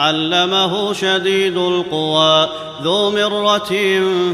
علمه شديد القوى ذو مرة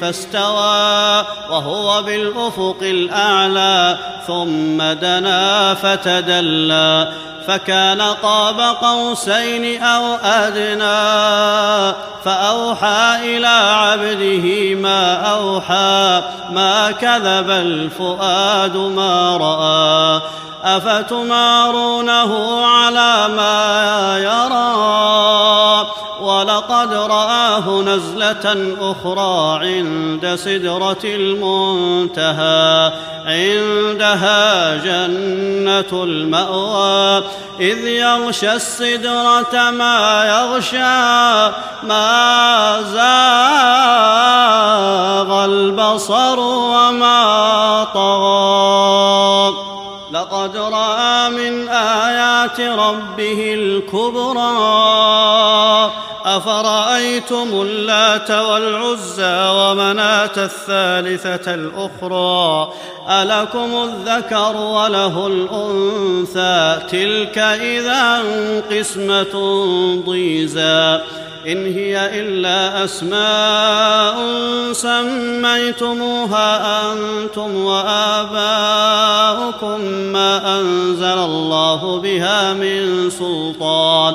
فاستوى وهو بالأفق الأعلى ثم دنا فتدلى فكان قاب قوسين أو أدنى فأوحى إلى عبده ما أوحى ما كذب الفؤاد ما رأى. أفتمارونه على ما يرى؟ نزلة أخرى عند سدرة المنتهى عندها جنة المأوى. إذ يغشى السدرة ما يغشى ما زاغ البصر وما طغى. لقد رأى من آيات ربه الكبرى أفرأيتم اللات والعزى ومناة الثالثة الأخرى؟ ألكم الذكر وله الأنثى؟ تلك إذا قسمة ضيزى. إن هي إلا أسماء سميتموها أنتم وآباؤكم ما أنزل الله بها من سلطان.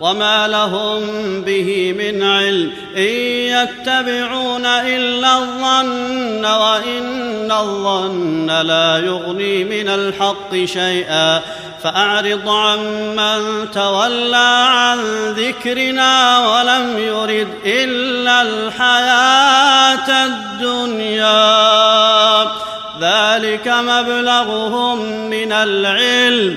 وما لهم به من علم. إن يتبعون إلا الظن وإن الظن لا يغني من الحق شيئا. فأعرض عمن تولى عن ذكرنا ولم يرد إلا الحياة الدنيا. ذلك مبلغهم من العلم.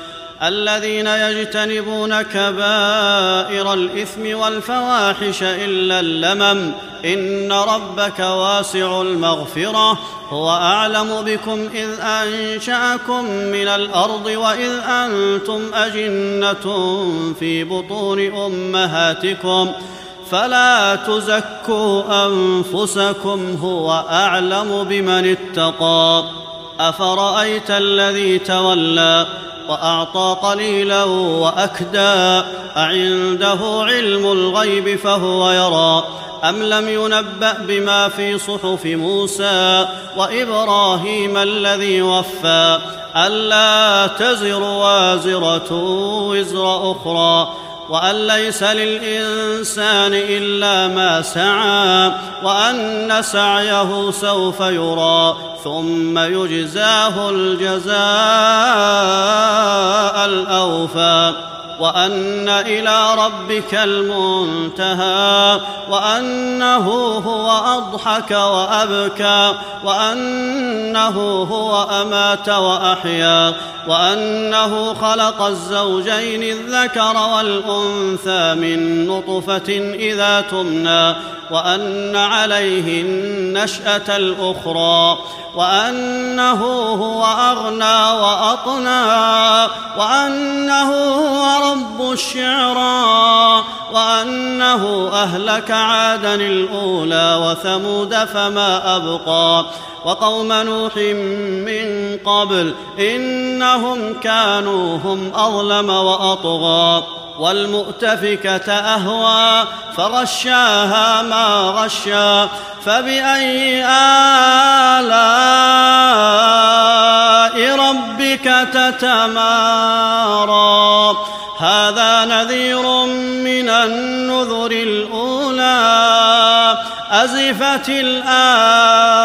الذين يجتنبون كبائر الإثم والفواحش إلا اللمم. إن ربك واسع المغفرة. هو أعلم بكم إذ أنشأكم من الأرض وإذ أنتم أجنة في بطون أمهاتكم. فلا تزكوا أنفسكم هو أعلم بمن اتقى. أفرأيت الذي تولى؟ وأعطى قليلا وأكدى أعنده علم الغيب فهو يرى. أم لم ينبأ بما في صحف موسى وإبراهيم الذي وفى؟ ألا تزر وازرة وزر أخرى. وأن ليس للإنسان إلا ما سعى وأن سعيه سوف يرى ثم يجزاه الجزاء الأوفى وأن إلى ربك المنتهى وأنه هو أضحك وأبكى وأنه هو أمات وأحيا وأنه خلق الزوجين الذكر والأنثى من نطفة إذا تمنى وأن عليه النشأة الأخرى وأنه هو أغنى وأطنى وأنه الشعرى وأنه أهلك عادا الأولى وثمود فما أبقى وقوم نوح من قبل إنهم كانوا هم أظلم وأطغى والمؤتفكة أهوى فغشاها ما غشا فبأي آلاء ربك تتمارى هذا نذير من النذر الأولى أزفت الآزفة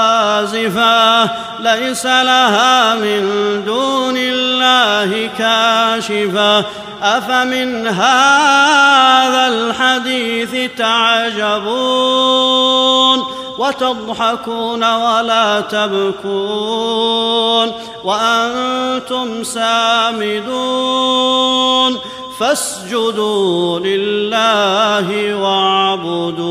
ليس لها من دون الله كاشفة. أفمن هذا الحديث تعجبون؟ وتضحكون ولا تبكون؟ وأنتم سامدون؟ فاسجدوا لله واعبدوا